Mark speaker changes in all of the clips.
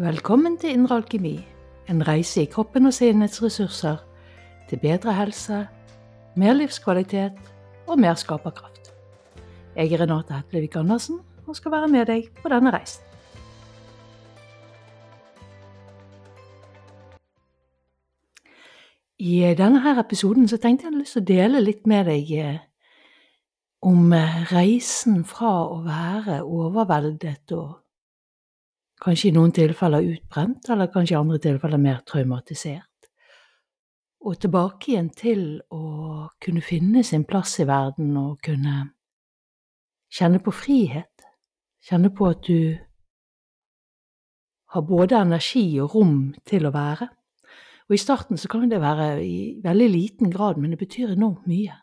Speaker 1: Velkommen til Indre alkemi, en reise i kroppen og sinnets ressurser til bedre helse, mer livskvalitet og mer skaperkraft. Jeg er Renate Hetlevik Andersen og skal være med deg på denne reisen. I denne her episoden så tenkte jeg lyst til å dele litt med deg eh, om reisen fra å være overveldet og kanskje i noen tilfeller utbrent, eller kanskje i andre tilfeller mer traumatisert, og tilbake igjen til å kunne finne sin plass i verden og kunne kjenne på frihet, kjenne på at du har både energi og rom til å være. Og i starten så kan det være i veldig liten grad, men det betyr enormt mye.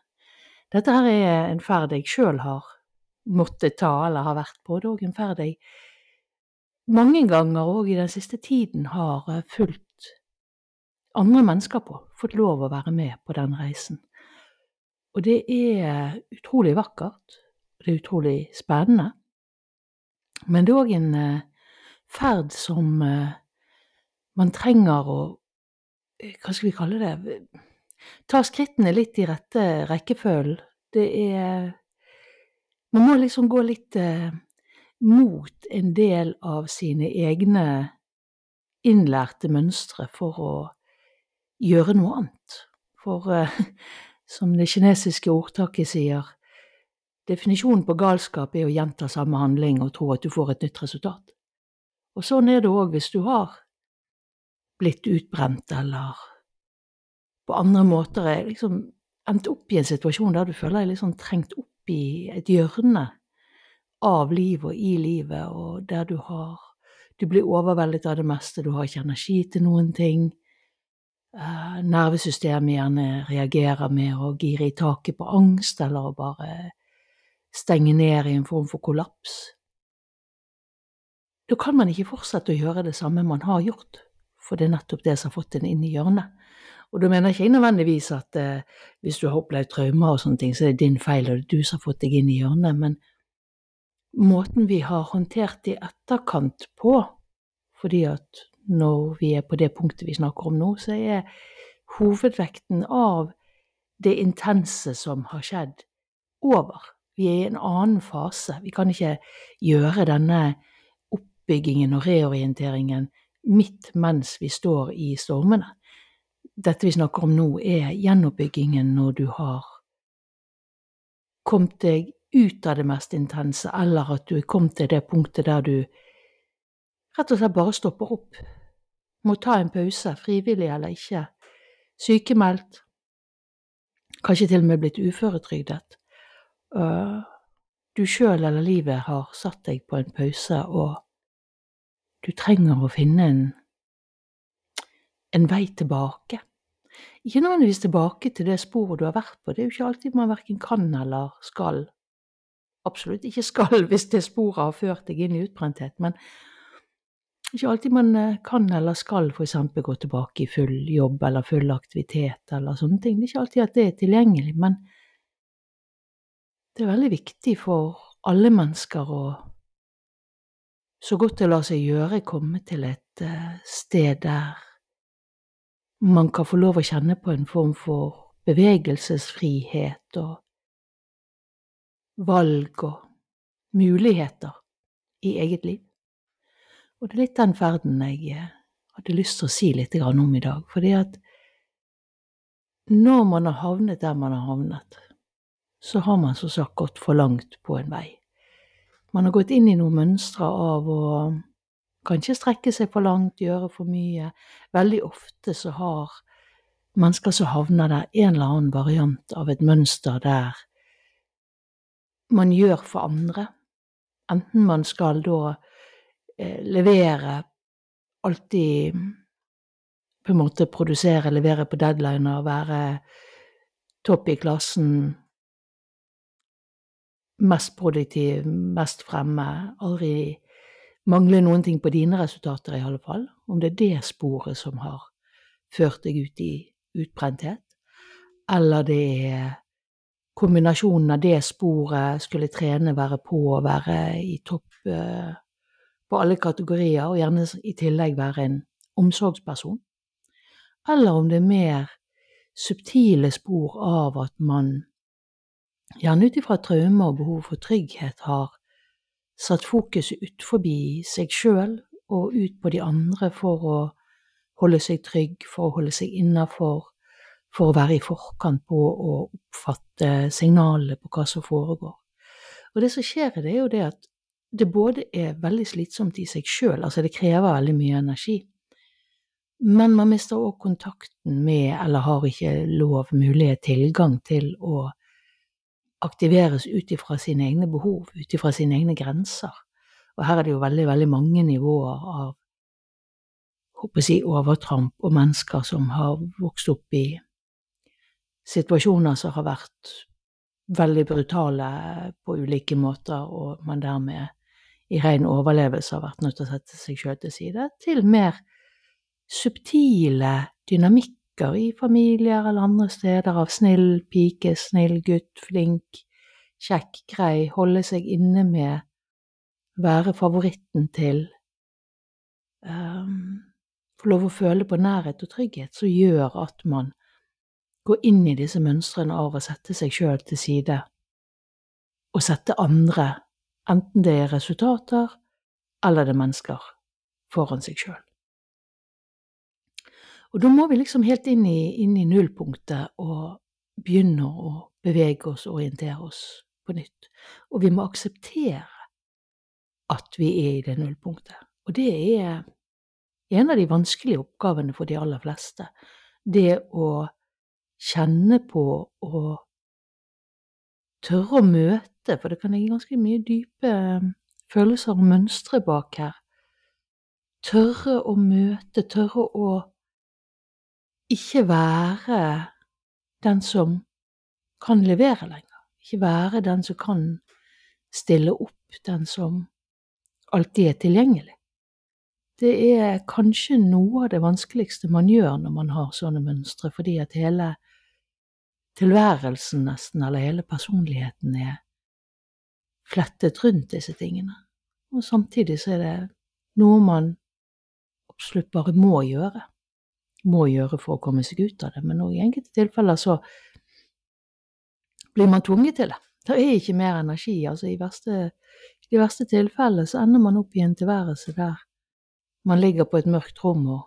Speaker 1: Dette her er en ferd jeg sjøl har måttet ta, eller har vært på. Det er òg en ferd jeg mange ganger òg i den siste tiden har eh, fulgt andre mennesker på, fått lov å være med på den reisen. Og det er utrolig vakkert, det er utrolig spennende. Men det er òg en eh, ferd som eh, man trenger å Hva skal vi kalle det? Ta skrittene litt i rette rekkefølgen. Det er Man må liksom gå litt mot en del av sine egne innlærte mønstre for å gjøre noe annet. For uh, som det kinesiske ordtaket sier, definisjonen på galskap er å gjenta samme handling og tro at du får et nytt resultat. Og sånn er det òg hvis du har blitt utbrent eller på andre måter er liksom endt opp i en situasjon der du føler deg litt sånn trengt opp i et hjørne av livet og i livet, og der du har Du blir overveldet av det meste, du har ikke energi til noen ting. Uh, nervesystemet gjerne reagerer med å gire i taket på angst, eller å bare stenge ned i en form for kollaps. Da kan man ikke fortsette å gjøre det samme man har gjort, for det er nettopp det som har fått en inn i hjørnet. Og da mener jeg ikke nødvendigvis at eh, hvis du har opplevd traumer og sånne ting, så er det din feil, og det er du som har fått deg inn i hjørnet, men måten vi har håndtert i etterkant på, fordi at når vi er på det punktet vi snakker om nå, så er hovedvekten av det intense som har skjedd, over. Vi er i en annen fase. Vi kan ikke gjøre denne oppbyggingen og reorienteringen midt mens vi står i stormene. Dette vi snakker om nå, er gjenoppbyggingen når du har kommet deg ut av det mest intense, eller at du er kommet til det punktet der du rett og slett bare stopper opp, må ta en pause, frivillig eller ikke, sykemeldt, kanskje til og med blitt uføretrygdet. Uh, du sjøl eller livet har satt deg på en pause, og du trenger å finne en, en vei tilbake. Ikke nødvendigvis tilbake til det sporet du har vært på, det er jo ikke alltid man verken kan eller skal absolutt ikke skal hvis det sporet har ført deg inn i utbrenthet, men ikke alltid man eh, kan eller skal for eksempel gå tilbake i full jobb eller full aktivitet eller sånne ting. Det er ikke alltid at det er tilgjengelig, men det er veldig viktig for alle mennesker å så godt det lar seg gjøre, komme til et eh, sted der man kan få lov å kjenne på en form for bevegelsesfrihet og valg og muligheter i eget liv. Og det er litt den ferden jeg eh, hadde lyst til å si litt om i dag. Fordi at når man har havnet der man har havnet, så har man så sagt gått for langt på en vei. Man har gått inn i noen mønstre av å kanskje strekke seg for langt, gjøre for mye. Veldig ofte så har mennesker som havner der, en eller annen variant av et mønster der man gjør for andre. Enten man skal da eh, levere, alltid på en måte produsere, levere på deadliner, være topp i klassen, mest produktiv, mest fremme, aldri mangle noen ting på dine resultater, i alle fall. Om det er det sporet som har ført deg ut i utbrenthet, eller det er kombinasjonen av det sporet, skulle trene, være på, være i topp, eh, på alle kategorier, og gjerne i tillegg være en omsorgsperson. Eller om det er mer subtile spor av at man, gjerne ut ifra traume og behov for trygghet, har satt fokuset ut forbi seg sjøl og ut på de andre for å holde seg trygg, for å holde seg innafor, for å være i forkant på å oppfatte signalene på hva som foregår. Og det som skjer, det er jo det at det både er veldig slitsomt i seg sjøl, altså det krever veldig mye energi, men man mister òg kontakten med, eller har ikke lov, mulighet, tilgang til å aktiveres ut ifra sine egne behov, ut ifra sine egne grenser. Og her er det jo veldig, veldig mange nivåer av håper jeg, overtramp og mennesker som har vokst opp i situasjoner som har vært veldig brutale på ulike måter, og man dermed i ren overlevelse har vært nødt til å sette seg sjøl til side, til mer subtile dynamikker i familier eller andre steder av snill pike, snill gutt, flink, kjekk, grei, holde seg inne med, være favoritten til, um, få lov å føle på nærhet og trygghet, som gjør at man går inn i disse mønstrene av å sette seg sjøl til side og sette andre, enten det er resultater eller det er mennesker, foran seg sjøl. Og da må vi liksom helt inn i, inn i nullpunktet og begynne å bevege oss og orientere oss på nytt. Og vi må akseptere at vi er i det nullpunktet. Og det er en av de vanskelige oppgavene for de aller fleste. Det å kjenne på og tørre å møte, for det kan ligge ganske mye dype følelser og mønstre bak her. Tørre å møte, tørre å ikke være den som kan levere lenger. Ikke være den som kan stille opp, den som alltid er tilgjengelig. Det er kanskje noe av det vanskeligste man gjør når man har sånne mønstre, fordi at hele tilværelsen nesten, eller hele personligheten, er flettet rundt disse tingene. Og samtidig så er det noe man absolutt bare må gjøre må gjøre for å komme seg ut av det, men i enkelte tilfeller så blir man tvunget til det. Det er ikke mer energi. altså I verste, de verste tilfellene så ender man opp i en tilværelse der man ligger på et mørkt rom og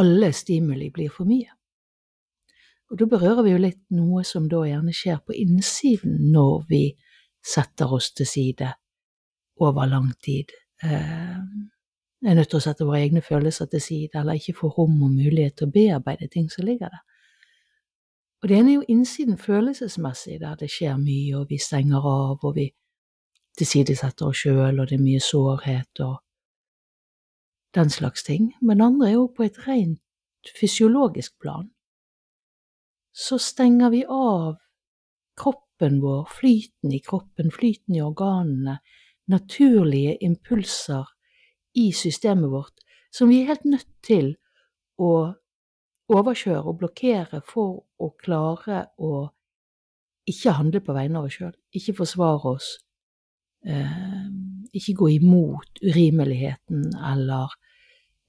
Speaker 1: alle stimuli blir for mye. Og da berører vi jo litt noe som da gjerne skjer på innsiden når vi setter oss til side over lang tid. Eh, er nødt til å sette våre egne følelser til side, eller ikke få rom og mulighet til å bearbeide ting som ligger der. Og det ene er jo innsiden følelsesmessig, der det skjer mye, og vi stenger av, og vi tilsidesetter oss sjøl, og det er mye sårhet og den slags ting. Men det andre er jo på et rent fysiologisk plan. Så stenger vi av kroppen vår, flyten i kroppen, flyten i organene, naturlige impulser i systemet vårt som vi er helt nødt til å overkjøre og blokkere for å klare å ikke handle på vegne av oss sjøl, ikke forsvare oss, eh, ikke gå imot urimeligheten eller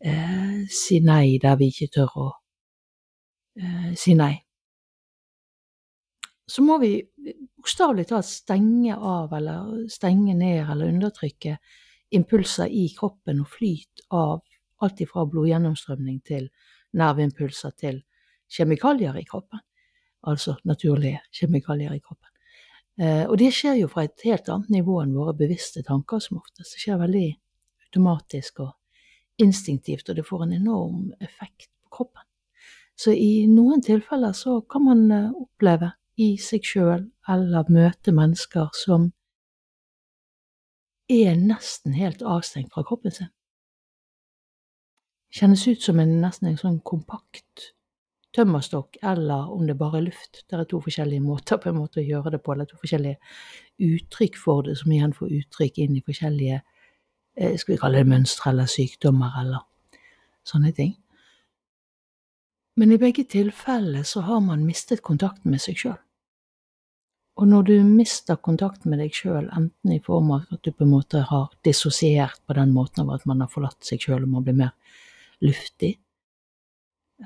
Speaker 1: eh, si nei der vi ikke tør å eh, si nei. Så må vi bokstavelig talt stenge av eller stenge ned eller undertrykke impulser i kroppen og flyt av alt ifra blodgjennomstrømning til nerveimpulser til kjemikalier i kroppen. Altså naturlige kjemikalier i kroppen. Eh, og det skjer jo fra et helt annet nivå enn våre bevisste tanker, som oftest. Det skjer veldig automatisk og instinktivt, og det får en enorm effekt på kroppen. Så i noen tilfeller så kan man eh, oppleve i seg sjøl eller møte mennesker som er nesten helt avstengt fra kroppen sin. Kjennes ut som en nesten en sånn kompakt tømmerstokk, eller om det bare er luft. Det er to forskjellige måter på en måte å gjøre det på, eller to forskjellige uttrykk for det, som igjen får uttrykk inn i forskjellige eh, skal vi kalle det mønstre eller sykdommer eller sånne ting. Men i begge tilfeller så har man mistet kontakten med seg sjøl. Og når du mister kontakten med deg sjøl, enten i form av at du på en måte har dissosiert på den måten av at man har forlatt seg sjøl og man blir mer luftig,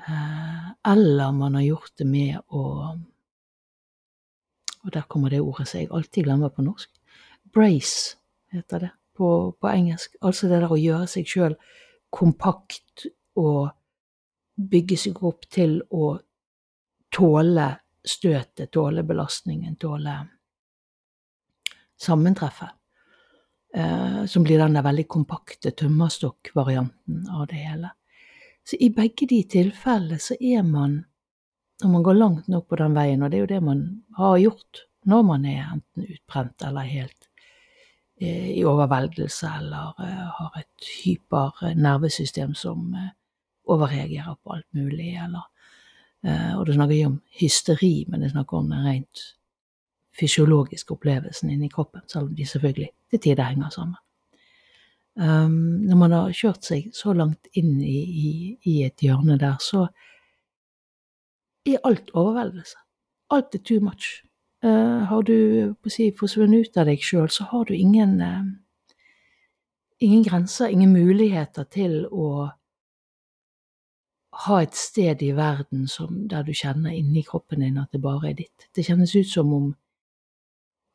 Speaker 1: eh, eller man har gjort det med å Og der kommer det ordet som jeg alltid glemmer på norsk. Brace heter det på, på engelsk. Altså det der å gjøre seg sjøl kompakt og bygge seg opp til å tåle støtet, tåle belastningen, tåle sammentreffet. Eh, som blir den der veldig kompakte tømmerstokkvarianten av det hele. Så i begge de tilfellene så er man, når man går langt nok på den veien, og det er jo det man har gjort når man er enten utbrent eller helt eh, i overveldelse eller eh, har et hypernervesystem som eh, overreagerer på alt mulig, eller og det snakker ikke om hysteri, men det snakker om den rent fysiologiske opplevelsen inni kroppen, selv om de selvfølgelig til tider henger sammen. Um, når man har kjørt seg så langt inn i, i, i et hjørne der, så er alt overveldelse. Alt er too much. Uh, har du på å si, forsvunnet ut av deg sjøl, så har du ingen, uh, ingen grenser, ingen muligheter til å ha et sted i verden som, der du kjenner inni kroppen din at det bare er ditt. Det kjennes ut som om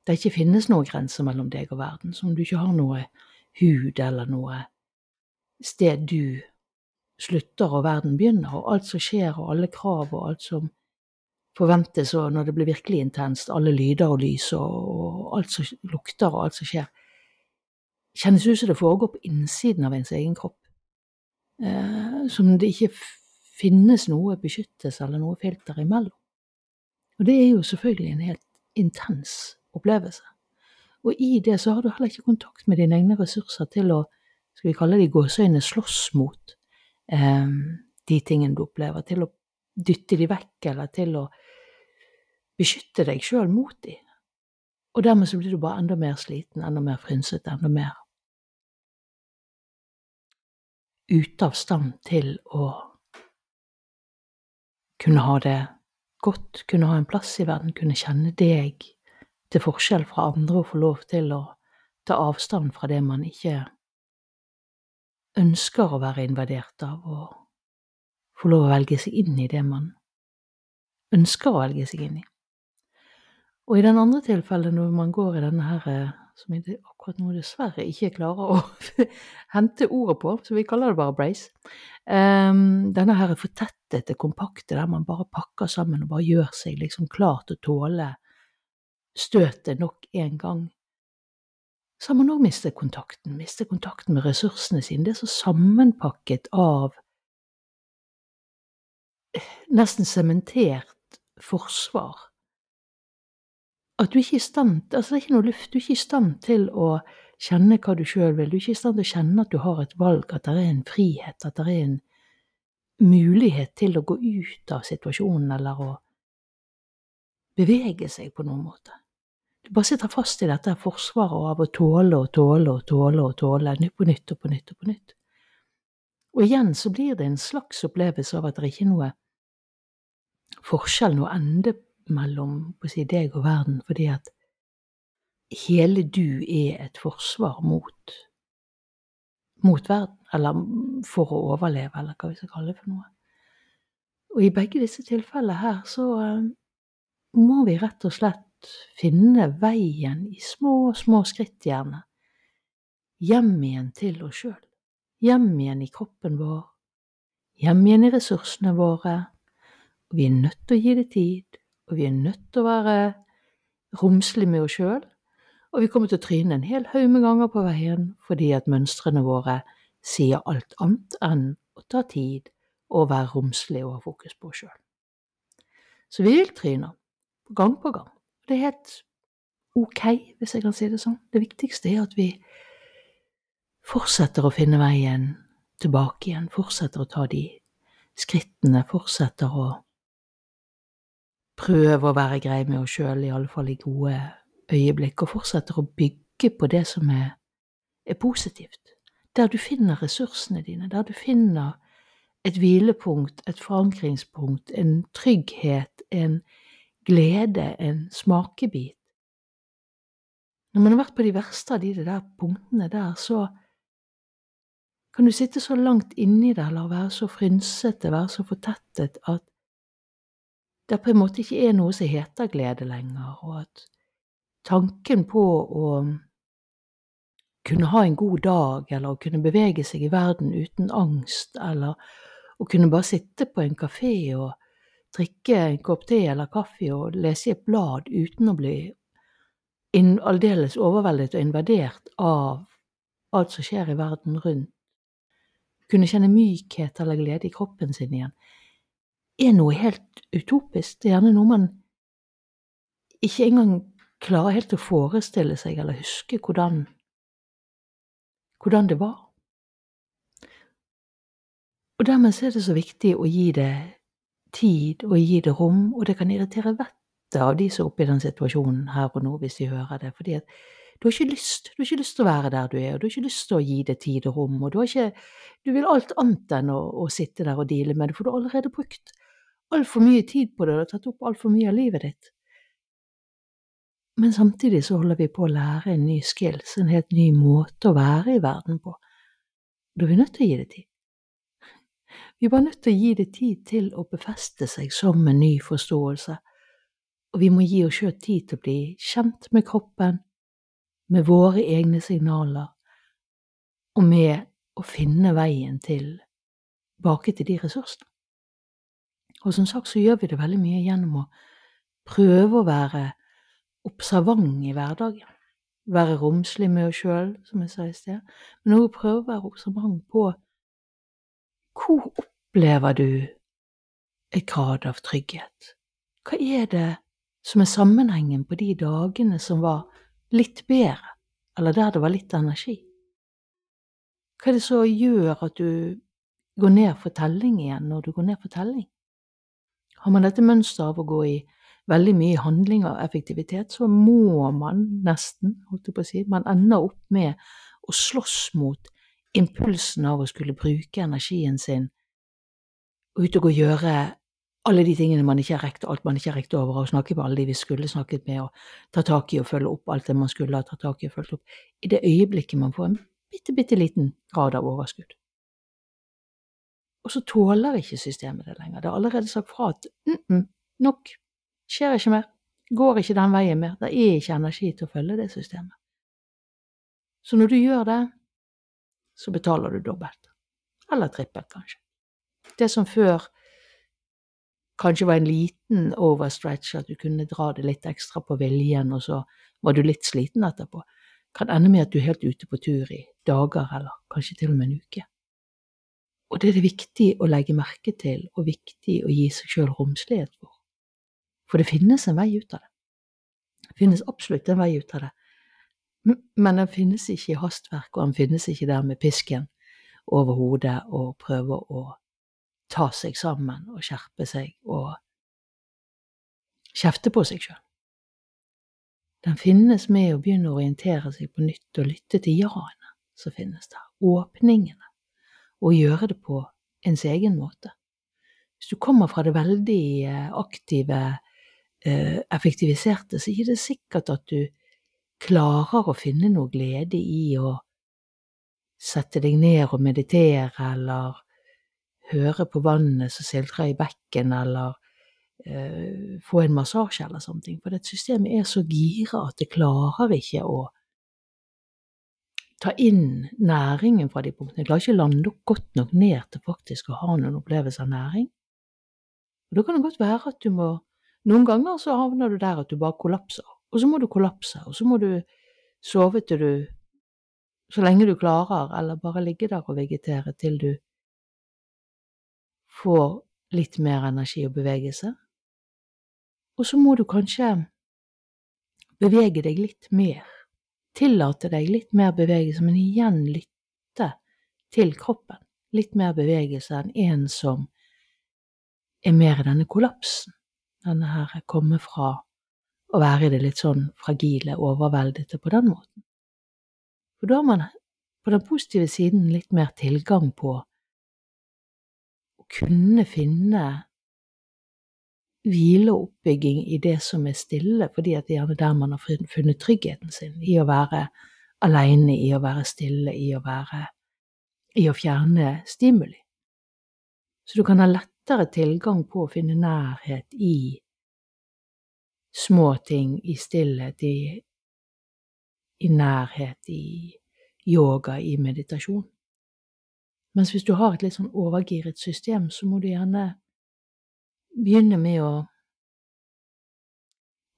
Speaker 1: det ikke finnes noen grenser mellom deg og verden, som om du ikke har noe hud eller noe sted du slutter og verden begynner, og alt som skjer og alle krav og alt som forventes, og når det blir virkelig intenst, alle lyder og lys og, og alt som lukter og alt som skjer, kjennes ut som det foregår på innsiden av ens egen kropp. Eh, som det ikke finnes noe beskyttelse eller noe filter imellom. Og det er jo selvfølgelig en helt intens opplevelse. Og i det så har du heller ikke kontakt med dine egne ressurser til å, skal vi kalle det i gåseøyne, slåss mot eh, de tingene du opplever, til å dytte de vekk, eller til å beskytte deg sjøl mot de. Og dermed så blir du bare enda mer sliten, enda mer frynsete, enda mer ute av stand til å kunne ha det godt, kunne ha en plass i verden, kunne kjenne deg til forskjell fra andre og få lov til å ta avstand fra det man ikke ønsker å være invadert av, og få lov å velge seg inn i det man ønsker å velge seg inn i. Og i den andre tilfellet, når man går i denne her eh, som jeg akkurat nå dessverre ikke klarer å hente ordet på, så vi kaller det bare brace. Um, denne her fortettede, kompakte, der man bare pakker sammen og bare gjør seg liksom klar til å tåle støtet nok en gang. Så har man òg mistet kontakten, mistet kontakten med ressursene sine. Det er så sammenpakket av nesten sementert forsvar at du ikke er i stand altså Det er ikke noe luft. Du er ikke i stand til å kjenne hva du sjøl vil. Du er ikke i stand til å kjenne at du har et valg, at det er en frihet, at det er en mulighet til å gå ut av situasjonen eller å bevege seg på noen måte. Du bare sitter fast i dette forsvaret av å tåle og tåle og tåle og tåle, nytt på nytt og på nytt og på nytt. Og igjen så blir det en slags opplevelse av at det ikke er noe forskjell, noe ende mellom si, deg og verden, fordi at hele du er et forsvar mot, mot verden, eller for å overleve, eller hva vi skal kalle det for noe. Og i begge disse tilfellene her så uh, må vi rett og slett finne veien i små, små skritt, gjerne, hjem igjen til oss sjøl. Hjem igjen i kroppen vår, hjem igjen i ressursene våre. Vi er nødt til å gi det tid, og vi er nødt til å være romslige med oss sjøl. Og vi kommer til å tryne en hel haug med ganger på veien fordi at mønstrene våre sier alt annet enn å ta tid og være romslig og ha fokus på oss sjøl. Så vi vil tryne, gang på gang. Det er helt ok, hvis jeg kan si det sånn. Det viktigste er at vi fortsetter å finne veien tilbake igjen, fortsetter å ta de skrittene, fortsetter å prøver å være grei med oss sjøl, iallfall i gode øyeblikk, og fortsetter å bygge på det som er, er positivt. Der du finner ressursene dine, der du finner et hvilepunkt, et forankringspunkt, en trygghet, en glede, en smakebit Når man har vært på de verste av de der punktene der, så kan du sitte så langt inni det eller være så frynsete, være så fortettet at det på en måte ikke er noe som heter glede lenger, og at tanken på å kunne ha en god dag, eller å kunne bevege seg i verden uten angst, eller å kunne bare sitte på en kafé og drikke en kopp te eller kaffe og lese i et blad uten å bli aldeles overveldet og invadert av alt som skjer i verden rundt, kunne kjenne mykhet eller glede i kroppen sin igjen, er noe helt utopisk. Det er gjerne noe man ikke engang klarer helt å forestille seg eller huske hvordan, hvordan det var. Og dermed er det så viktig å gi det tid og gi det rom, og det kan irritere vettet av de som er oppe i den situasjonen her og nå, hvis de hører det, fordi at du har ikke lyst, du har ikke lyst til å være der du er, og du har ikke lyst til å gi det tid og rom, og du ikke, du vil alt annet enn å, å sitte der og deale med det, for du har allerede brukt altfor mye tid på det og tatt opp altfor mye av livet ditt. Men samtidig så holder vi på å lære en ny skills, en helt ny måte å være i verden på. Da er vi nødt til å gi det tid. Vi er bare nødt til å gi det tid til å befeste seg som en ny forståelse, og vi må gi oss sjøl tid til å bli kjent med kroppen, med våre egne signaler, og med å finne veien tilbake til de ressursene. Og som sagt så gjør vi det veldig mye gjennom å prøve å være observant i hverdagen. Være romslig med oss sjøl, som jeg sa i sted, men også prøve å være observant på hvor opplever du et grad av trygghet? Hva er det som er sammenhengen på de dagene som var litt bedre, eller der det var litt energi? Hva er det som gjør at du går ned for telling igjen når du går ned for telling? Har man dette mønsteret av å gå i veldig mye handling og effektivitet, så må man nesten, holdt jeg på å si, man ender opp med å slåss mot impulsen av å skulle bruke energien sin og ut og gjøre alle de tingene man ikke har rekt, alt man ikke har rekt over, og snakke med alle de vi skulle snakket med, og ta tak i og følge opp alt det man skulle ha tatt tak i og fulgt opp, i det øyeblikket man får en bitte, bitte liten grad av overskudd. Og så tåler ikke systemet det lenger. Det er allerede sagt fra at mm -mm, nok, skjer ikke mer, går ikke den veien mer, det er ikke energi til å følge det systemet. Så når du gjør det, så betaler du dobbelt. Eller trippelt, kanskje. Det som før kanskje var en liten overstretch, at du kunne dra det litt ekstra på viljen, og så var du litt sliten etterpå, kan ende med at du er helt ute på tur i dager, eller kanskje til og med en uke. Og det er det viktig å legge merke til, og viktig å gi seg sjøl romslighet for. For det finnes en vei ut av det. Det finnes absolutt en vei ut av det. Men den finnes ikke i hastverk, og den finnes ikke der med pisken over hodet og prøve å ta seg sammen og skjerpe seg og kjefte på seg sjøl. Den finnes med å begynne å orientere seg på nytt og lytte til ja-ene som finnes der, åpningene, og gjøre det på ens egen måte. Hvis du kommer fra det veldig eh, aktive, eh, effektiviserte, så er det ikke sikkert at du klarer å finne noe glede i å sette deg ned og meditere, eller høre på vannet som siltrer i bekken, eller uh, få en massasje eller sånne ting. For det systemet er så gira at det klarer ikke å ta inn næringen fra de punktene. Jeg klarer ikke å lande godt nok ned til faktisk å ha noen opplevelse av næring. Og Da kan det godt være at du må Noen ganger så havner du der at du bare kollapser, og så må du kollapse, og så må du sove til du Så lenge du klarer, eller bare ligge der og vegetere til du får litt mer energi og bevegelse. Og så må du kanskje bevege deg litt mer, tillate deg litt mer bevegelse, men igjen lytte til kroppen. Litt mer bevegelse enn en som er mer i denne kollapsen, denne her kommer fra å være i det litt sånn fragile, overveldete på den måten. For da har man på den positive siden litt mer tilgang på å kunne finne hvileoppbygging i det som er stille, fordi at det er gjerne der man har funnet tryggheten sin, i å være aleine, i å være stille, i å være i å fjerne stimuli. Så du kan ha lettere tilgang på å finne nærhet i små ting, i stillhet, i, i nærhet, i yoga, i meditasjon. Mens hvis du har et litt sånn overgiret system, så må du gjerne begynne med å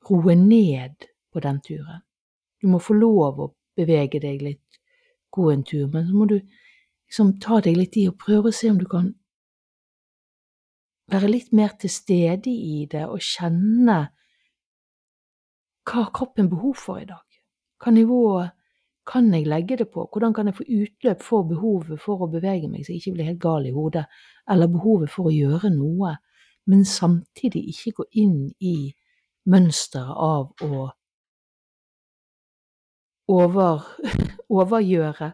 Speaker 1: roe ned på den turen. Du må få lov å bevege deg litt, gå en tur, men så må du liksom ta deg litt i og prøve å se om du kan være litt mer til stede i det og kjenne hva har kroppen behov for i dag? Hva nivå kan jeg legge det på? Hvordan kan jeg få utløp for behovet for å bevege meg så jeg ikke blir helt gal i hodet, eller behovet for å gjøre noe, men samtidig ikke gå inn i mønsteret av å over, overgjøre,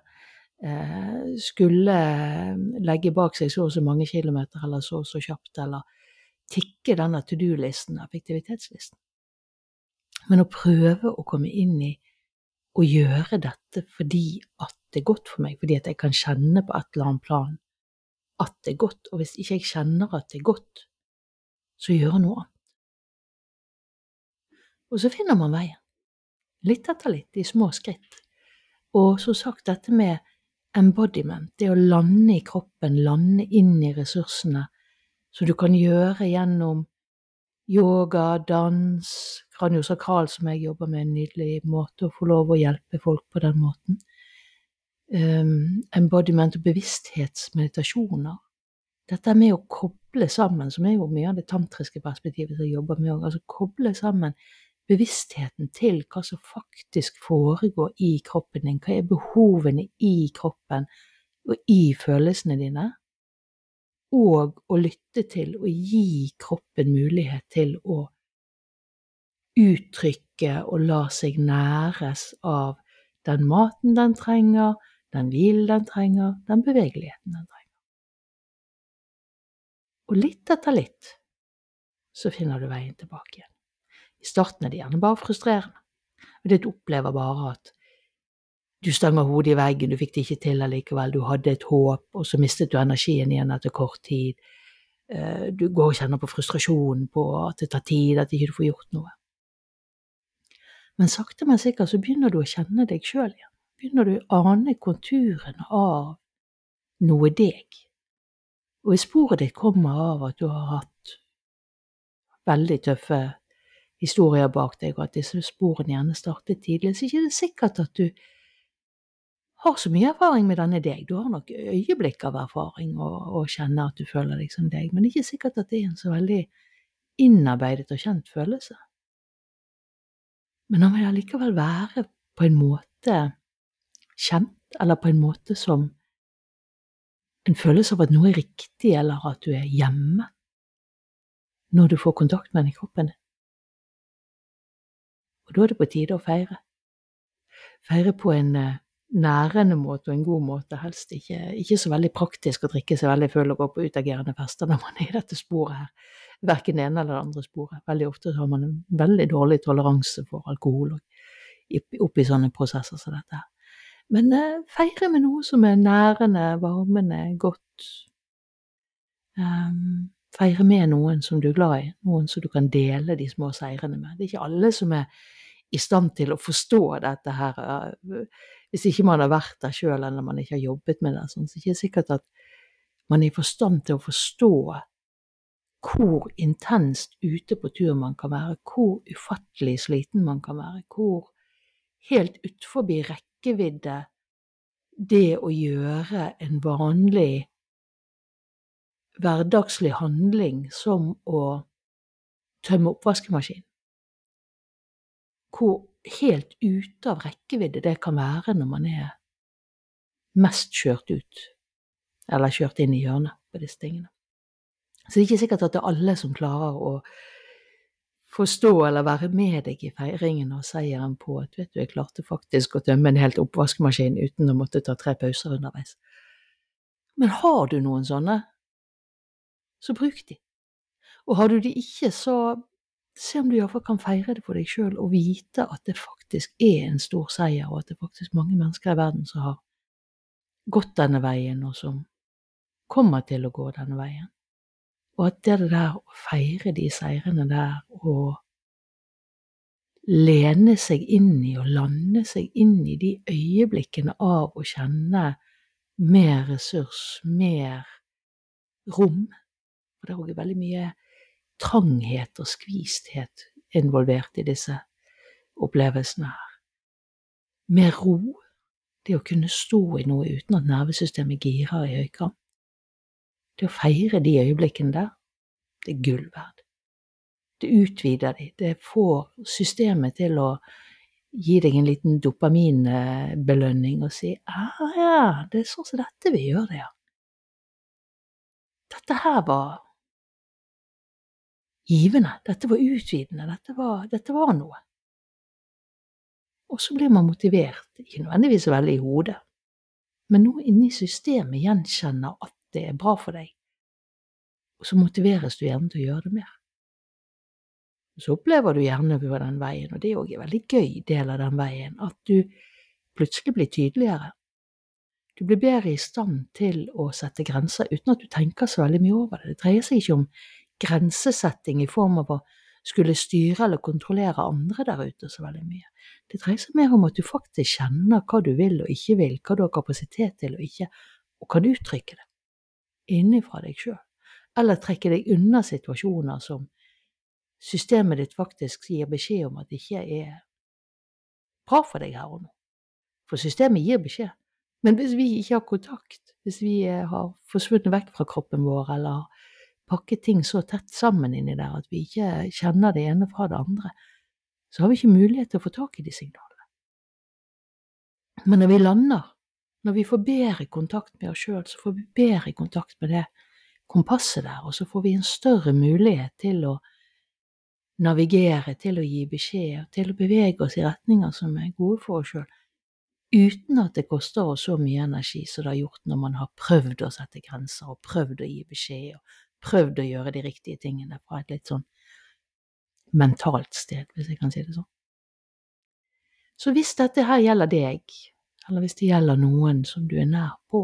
Speaker 1: eh, skulle legge bak seg så og så mange kilometer eller så og så kjapt, eller tikke denne to do-listen, effektivitetslisten. Men å prøve å komme inn i å gjøre dette fordi at det er godt for meg, fordi at jeg kan kjenne på et eller annet plan at det er godt, og hvis ikke jeg kjenner at det er godt, så gjøre noe annet. Og så finner man veien, litt etter litt, i små skritt. Og som sagt, dette med embodiment, det å lande i kroppen, lande inn i ressursene, som du kan gjøre gjennom yoga, dans, kraniosakral, som jeg jobber med, en nydelig måte å få lov å hjelpe folk på den måten. Um, embodiment og bevissthetsmeditasjoner. Dette er med å koble sammen, som er jo mye av det tantriske perspektivet som jeg jobber med, altså koble sammen bevisstheten til hva som faktisk foregår i kroppen din, hva er behovene i kroppen og i følelsene dine, og å lytte til og gi kroppen mulighet til å uttrykke og la seg næres av den maten den trenger, den hvilen den trenger, den bevegeligheten den trenger. Og litt etter litt så finner du veien tilbake igjen. I starten er det gjerne bare frustrerende, og det du opplever bare at du stanger hodet i veggen, du fikk det ikke til allikevel, du hadde et håp, og så mistet du energien igjen etter kort tid. Eh, du går og kjenner på frustrasjonen på at det tar tid, at ikke du får gjort noe. Men sakte, men sikkert så begynner du å kjenne deg sjøl igjen. Begynner du å ane konturene av noe deg. Og sporet ditt kommer av at du har hatt veldig tøffe historier bak deg, og at disse sporene gjerne startet tidlig, så er det ikke sikkert at du har så mye erfaring med denne deg. Du har nok øyeblikk av erfaring og, og kjenner at du føler deg som deg, men det er ikke sikkert at det er en så veldig innarbeidet og kjent følelse. Men han vil allikevel være på en måte kjent, eller på en måte som en følelse av at noe er riktig, eller at du er hjemme, når du får kontakt med den i kroppen. Og da er det på tide å feire. Feire på en eh, nærende måte og en god måte, helst ikke, ikke så veldig praktisk å drikke seg veldig full og gå på utagerende fester når man er i dette sporet her. Verken det ene eller det andre sporet. Veldig ofte har man en veldig dårlig toleranse for alkohol oppi sånne prosesser som dette her. Men eh, feire med noe som er nærende, varmende, godt. Um, feire med noen som du er glad i, noen som du kan dele de små seirene med. Det er ikke alle som er i stand til å forstå dette her. Uh, hvis ikke man har vært der sjøl eller man ikke har jobbet med det. Sånn, så det er ikke sikkert at man er i forstand til å forstå hvor intenst ute på tur man kan være, hvor ufattelig sliten man kan være, hvor helt utforbi utfor rekkevidde det å gjøre en vanlig hverdagslig handling som å tømme oppvaskemaskinen. Hvor helt ute av rekkevidde det kan være når man er mest kjørt ut, eller kjørt inn i hjørnet på disse tingene. Så det er ikke sikkert at det er alle som klarer å forstå eller være med deg i feiringen og seieren på at vet du, jeg klarte faktisk å tømme en helt oppvaskmaskin uten å måtte ta tre pauser underveis. Men har du noen sånne, så bruk de. Og har du de ikke, så se om du iallfall kan feire det for deg sjøl og vite at det faktisk er en stor seier, og at det faktisk er mange mennesker i verden som har gått denne veien, og som kommer til å gå denne veien. Og at det der å feire de seirene der og lene seg inn i og lande seg inn i de øyeblikkene av å kjenne mer ressurs, mer rom Og det er òg veldig mye tranghet og skvisthet involvert i disse opplevelsene her. Mer ro, det å kunne stå i noe uten at nervesystemet girer i høykant. Det å feire de øyeblikkene der, det er gull verd. Det utvider de, det får systemet til å gi deg en liten dopaminbelønning og si ah, ja, det er sånn som dette vi gjør det, ja. Dette her var givende, dette var utvidende, dette var, dette var noe. Og så blir man motivert, ikke nødvendigvis veldig i hodet, men noe inni systemet gjenkjenner at det er bra for deg, og så motiveres du gjerne til å gjøre det mer. Så opplever du gjerne på den veien, og det er òg en veldig gøy del av den veien, at du plutselig blir tydeligere. Du blir bedre i stand til å sette grenser uten at du tenker så veldig mye over det. Det dreier seg ikke om grensesetting i form av å skulle styre eller kontrollere andre der ute så veldig mye. Det dreier seg mer om at du faktisk kjenner hva du vil og ikke vil, hva du har kapasitet til og ikke, og kan uttrykke det innifra deg sjøl, eller trekke deg unna situasjoner som systemet ditt faktisk gir beskjed om at det ikke er bra for deg her og nå. For systemet gir beskjed. Men hvis vi ikke har kontakt, hvis vi eh, har forsvunnet vekk fra kroppen vår eller har pakket ting så tett sammen inni der at vi ikke kjenner det ene fra det andre, så har vi ikke mulighet til å få tak i de signalene. Men når vi lander når vi får bedre kontakt med oss sjøl, så får vi bedre kontakt med det kompasset der, og så får vi en større mulighet til å navigere, til å gi beskjed, til å bevege oss i retninger som er gode for oss sjøl, uten at det koster oss så mye energi som det har gjort når man har prøvd å sette grenser og prøvd å gi beskjed og prøvd å gjøre de riktige tingene fra et litt sånn mentalt sted, hvis jeg kan si det sånn. Så hvis dette her gjelder deg, eller hvis det gjelder noen som du er nær på,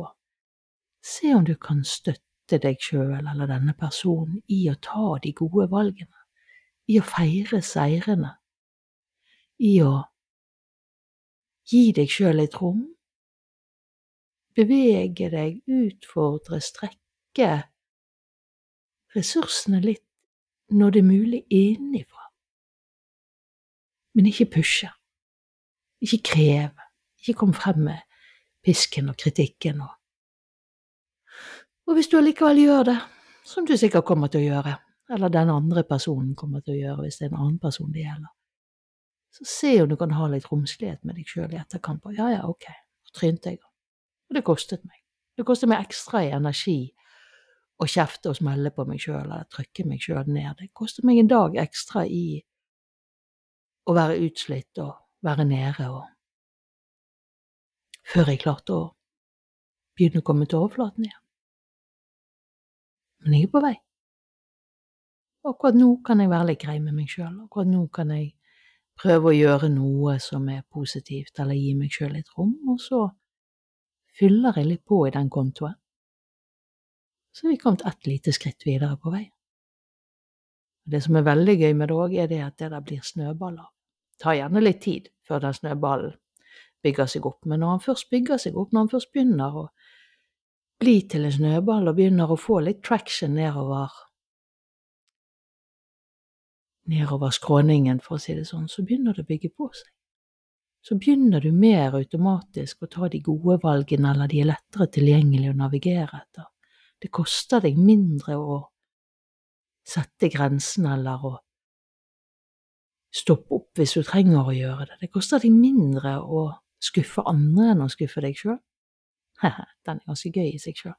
Speaker 1: se om du kan støtte deg sjøl eller denne personen i å ta de gode valgene, i å feire seirene, i å gi deg sjøl et rom, bevege deg, utfordre, strekke ressursene litt når det er mulig innenfra, men ikke pushe, ikke kreve ikke kom frem med pisken og kritikken og Og hvis du allikevel gjør det, som du sikkert kommer til å gjøre, eller den andre personen kommer til å gjøre hvis det er en annen person det gjelder, så se om du kan ha litt romslighet med deg sjøl i etterkant på ja, ja, ok, så trynte jeg, og det kostet meg. Det kostet meg ekstra i energi å kjefte og smelle på meg sjøl eller trykke meg sjøl ned. Det kostet meg en dag ekstra i å være utslitt og være nede og før jeg klarte å begynne å komme til overflaten igjen. Men jeg er på vei. Akkurat nå kan jeg være litt grei med meg sjøl. Akkurat nå kan jeg prøve å gjøre noe som er positivt, eller gi meg sjøl litt rom, og så fyller jeg litt på i den kontoen. Så er vi kommet ett lite skritt videre på vei. Det som er veldig gøy med det òg, er det at det der blir snøballer. Det tar gjerne litt tid før den snøballen bygger seg opp. Men når han først bygger seg opp, når han først begynner å bli til en snøball og begynner å få litt traction nedover nedover skråningen, for å si det sånn, så begynner det å bygge på seg. Så begynner du mer automatisk å ta de gode valgene, eller de er lettere tilgjengelig å navigere etter. Det koster deg mindre å sette grensen eller å stoppe opp hvis du trenger å gjøre det. Det koster deg mindre å skuffe andre enn å skuffe deg sjøl. Den er ganske gøy i seg sjøl.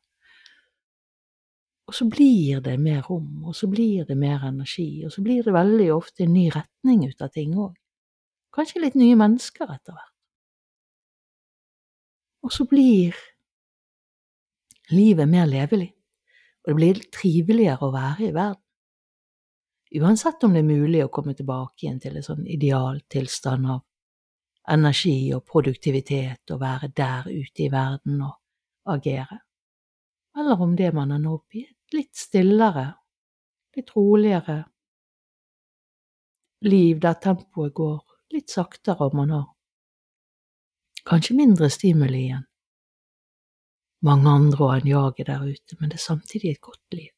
Speaker 1: Og så blir det mer rom, og så blir det mer energi, og så blir det veldig ofte en ny retning ut av ting òg. Kanskje litt nye mennesker etter hvert. Og så blir livet mer levelig, og det blir triveligere å være i verden. uansett om det er mulig å komme tilbake igjen til en sånn idealtilstand av energi og produktivitet og være der ute i verden og agere, eller om det man er nå oppi et litt stillere, litt roligere liv der tempoet går litt saktere, og man har kanskje mindre stimuli igjen. Mange andre har en jager der ute, men det er samtidig et godt liv.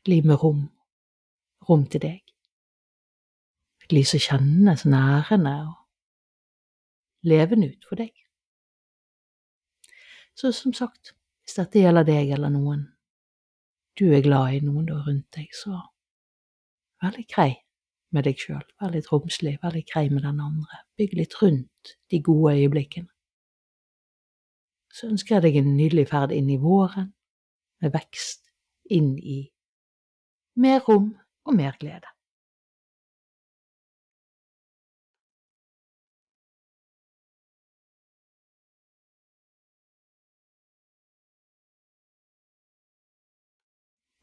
Speaker 1: Et liv med rom. Rom til deg. Et liv som kjennes nærende og levende ut for deg. Så som sagt, hvis dette gjelder deg eller noen du er glad i, noen da rundt deg, så vær litt grei med deg sjøl, vær litt romslig, vær litt grei med den andre, bygg litt rundt de gode øyeblikkene. Så ønsker jeg deg en nydelig ferd inn i våren, med vekst inn i mer rom og mer glede.